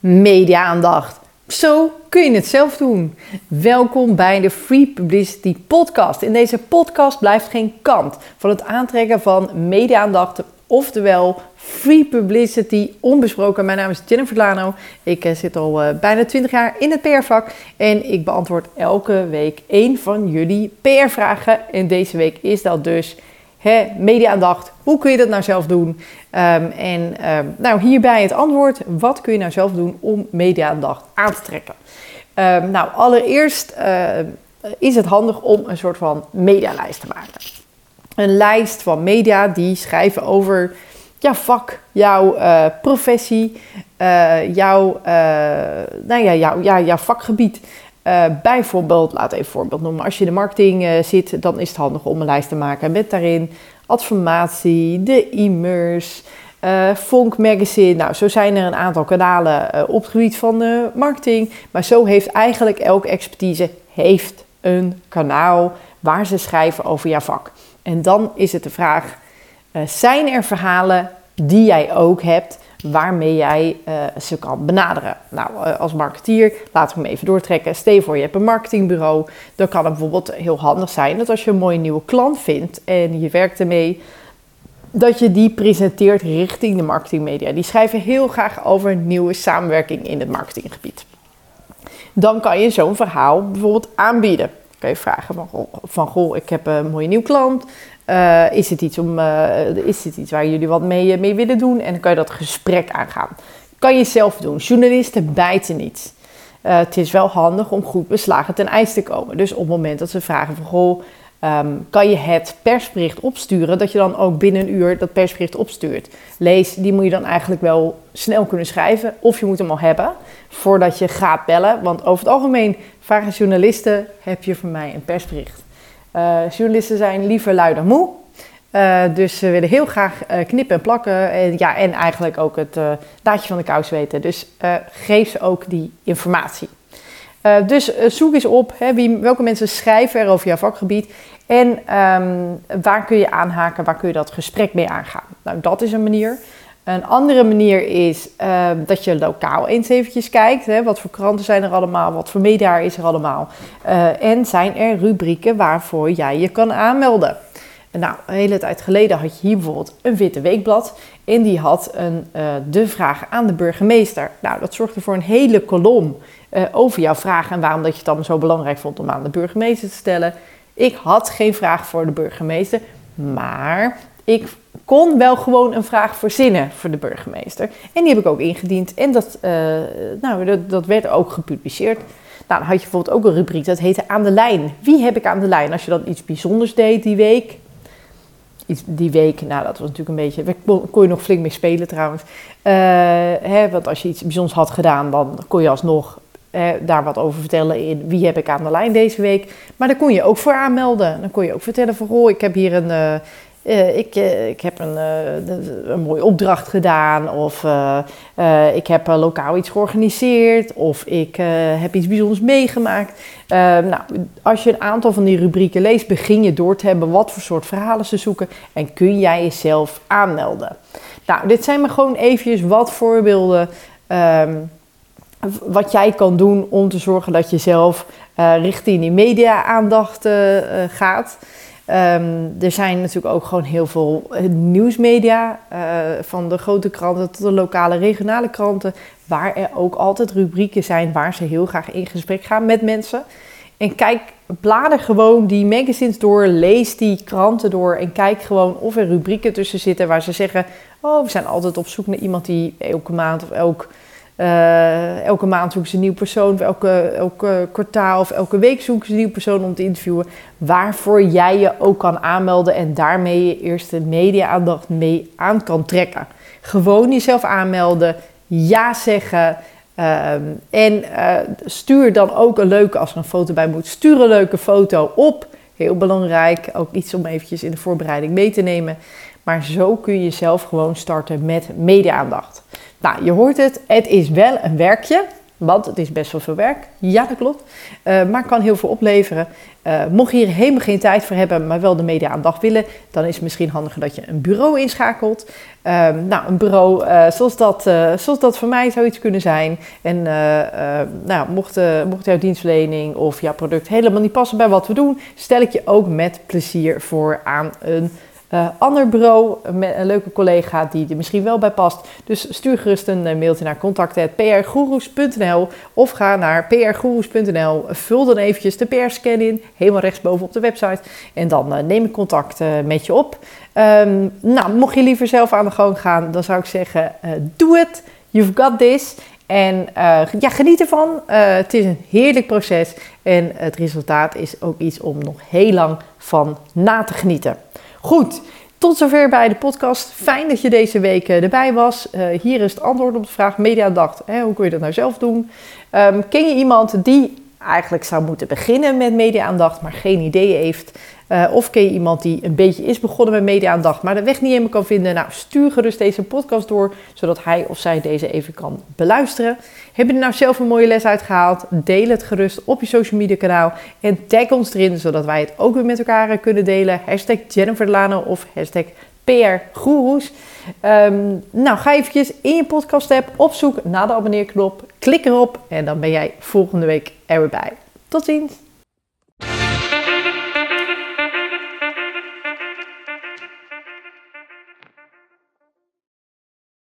media-aandacht. Zo kun je het zelf doen. Welkom bij de Free Publicity Podcast. In deze podcast blijft geen kant van het aantrekken van media-aandacht, oftewel free publicity onbesproken. Mijn naam is Jennifer Lano. Ik eh, zit al uh, bijna 20 jaar in het PR-vak en ik beantwoord elke week één van jullie PR-vragen. En deze week is dat dus media-aandacht. Hoe kun je dat nou zelf doen? Ehm, en um, nou, hierbij het antwoord. Wat kun je nou zelf doen om media-aandacht aan te trekken? Um, nou, allereerst uh, is het handig om een soort van medialijst te maken. Een lijst van media die schrijven over jouw vak, jouw uh, professie, uh, jouw, nou ja, jouw, ja, jouw vakgebied. Uh, bijvoorbeeld, laat even een voorbeeld noemen. Als je in de marketing uh, zit, dan is het handig om een lijst te maken met daarin Adformatie, de e-mers, Fonk Magazine. Nou, zo zijn er een aantal kanalen op het gebied van de marketing. Maar zo heeft eigenlijk elke expertise heeft een kanaal waar ze schrijven over jouw vak. En dan is het de vraag, zijn er verhalen die jij ook hebt waarmee jij uh, ze kan benaderen. Nou, uh, als marketeer, laten we hem even doortrekken. Stel voor, je hebt een marketingbureau. Dan kan het bijvoorbeeld heel handig zijn dat als je een mooie nieuwe klant vindt en je werkt ermee, dat je die presenteert richting de marketingmedia. Die schrijven heel graag over nieuwe samenwerking in het marketinggebied. Dan kan je zo'n verhaal bijvoorbeeld aanbieden. Kan je vragen van goh, ik heb een mooie nieuwe klant. Uh, is, het iets om, uh, is het iets waar jullie wat mee, mee willen doen? En dan kan je dat gesprek aangaan. Kan je zelf doen. Journalisten bijten niet. Het is wel handig om goed beslagen ten ijs te komen. Dus op het moment dat ze vragen van... Goh, um, kan je het persbericht opsturen... dat je dan ook binnen een uur dat persbericht opstuurt. Lees, die moet je dan eigenlijk wel snel kunnen schrijven. Of je moet hem al hebben voordat je gaat bellen. Want over het algemeen vragen journalisten... heb je voor mij een persbericht? Uh, journalisten zijn liever lui dan moe. Uh, dus ze willen heel graag uh, knippen en plakken. En, ja, en eigenlijk ook het daadje van de kous weten. Dus geef ze ook die informatie. dus zoek eens op hè, wie, welke mensen schrijven er over jouw vakgebied. En um, waar kun je aanhaken, waar kun je dat gesprek mee aangaan. Nou, dat is een manier. Een andere manier is uh, dat je lokaal eens eventjes kijkt. Hè, wat voor kranten zijn er allemaal? Wat voor media is er allemaal? Uh, en zijn er rubrieken waarvoor jij je kan aanmelden? Nou, een hele tijd geleden had je hier bijvoorbeeld een witte weekblad. En die had een, uh, de vraag aan de burgemeester. Nou, dat zorgde voor een hele kolom over jouw vraag. En waarom dat je het dan zo belangrijk vond om aan de burgemeester te stellen. Ik had geen vraag voor de burgemeester. Maar ik kon wel gewoon een vraag verzinnen voor de burgemeester. En die heb ik ook ingediend. En dat, uh, nou, dat, dat, werd ook gepubliceerd. Nou, dan had je bijvoorbeeld ook een rubriek, dat heette Aan de Lijn. Wie heb ik aan de lijn? Als je dan iets bijzonders deed die week. Die week, nou dat was natuurlijk een beetje, daar kon je nog flink mee spelen trouwens. Uh, hè, want als je iets bijzonders had gedaan, dan kon je alsnog eh, daar wat over vertellen in wie heb ik aan de lijn deze week. Maar daar kon je ook voor aanmelden. Dan kon je ook vertellen van, oh, ik heb hier een, uh, uh, ik, uh, ik heb een, uh, een mooie opdracht gedaan, of ik heb lokaal iets georganiseerd, of ik heb iets bijzonders meegemaakt. nou, als je een aantal van die rubrieken leest, begin je door te hebben wat voor soort verhalen ze zoeken en kun jij jezelf aanmelden. Nou, dit zijn maar gewoon eventjes wat voorbeelden. Um, wat jij kan doen om te zorgen dat je zelf richting die media-aandacht gaat. Um, er zijn natuurlijk ook gewoon heel veel eh, nieuwsmedia, uh, van de grote kranten tot de lokale, regionale kranten, waar er ook altijd rubrieken zijn waar ze heel graag in gesprek gaan met mensen. En kijk, blader gewoon die magazines door, lees die kranten door en kijk gewoon of er rubrieken tussen zitten waar ze zeggen: Oh, we zijn altijd op zoek naar iemand die elke maand of elk uh, elke maand zoeken ze een nieuw persoon, of elke, kwartaal of elke week zoeken ze een nieuw persoon om te interviewen. Waarvoor jij je ook kan aanmelden en daarmee je eerste media-aandacht mee aan kan trekken. Gewoon jezelf aanmelden, ja zeggen. Uh, en uh, stuur dan ook een leuke, als er een foto bij moet, stuur een leuke foto op. Heel belangrijk, ook iets om eventjes in de voorbereiding mee te nemen. Maar zo kun je jezelf gewoon starten met media-aandacht. Nou, je hoort het, het is wel een werkje. Want het is best wel veel werk. Ja, dat klopt. Uh, maar kan heel veel opleveren. Uh, mocht je hier helemaal geen tijd voor hebben, maar wel de media-aandacht willen, dan is het misschien handiger dat je een bureau inschakelt. Uh, nou, een bureau uh, zoals, dat, zoals dat voor mij zou iets kunnen zijn. En nou, mocht, mocht jouw dienstverlening of jouw product helemaal niet passen bij wat we doen, stel ik je ook met plezier voor aan een uh, ander bureau met een leuke collega die er misschien wel bij past. Dus stuur gerust een uh, mailtje naar contact.prgoeroes.nl of ga naar prgoeroes.nl. Vul dan eventjes de PR-scan in, helemaal rechtsboven op de website. En dan uh, neem ik contact met je op. Um, nou, mocht je liever zelf aan de gang gaan, dan zou ik zeggen, doe het. You've got this. En ja, geniet ervan. het is een heerlijk proces. En het resultaat is ook iets om nog heel lang van na te genieten. Goed, tot zover bij de podcast. Fijn dat je deze week eh, erbij was. Uh, hier is het antwoord op de vraag Mediadacht. Hè, hoe kun je dat nou zelf doen? Um, ken je iemand die eigenlijk zou moeten beginnen met media-aandacht, maar geen idee heeft? Uh, of ken je iemand die een beetje is begonnen met media-aandacht, maar de weg niet helemaal kan vinden? Nou, stuur gerust deze podcast door, zodat hij of zij deze even kan beluisteren. Heb je er nou zelf een mooie les uitgehaald? Deel het gerust op je social media kanaal en tag ons erin, zodat wij het ook weer met elkaar kunnen delen. Hashtag Jennifer Delano of hashtag PR. Um, nou, ga eventjes in je podcast app op zoek naar de abonneerknop. Klik erop en dan ben jij volgende week er weer bij. Tot ziens!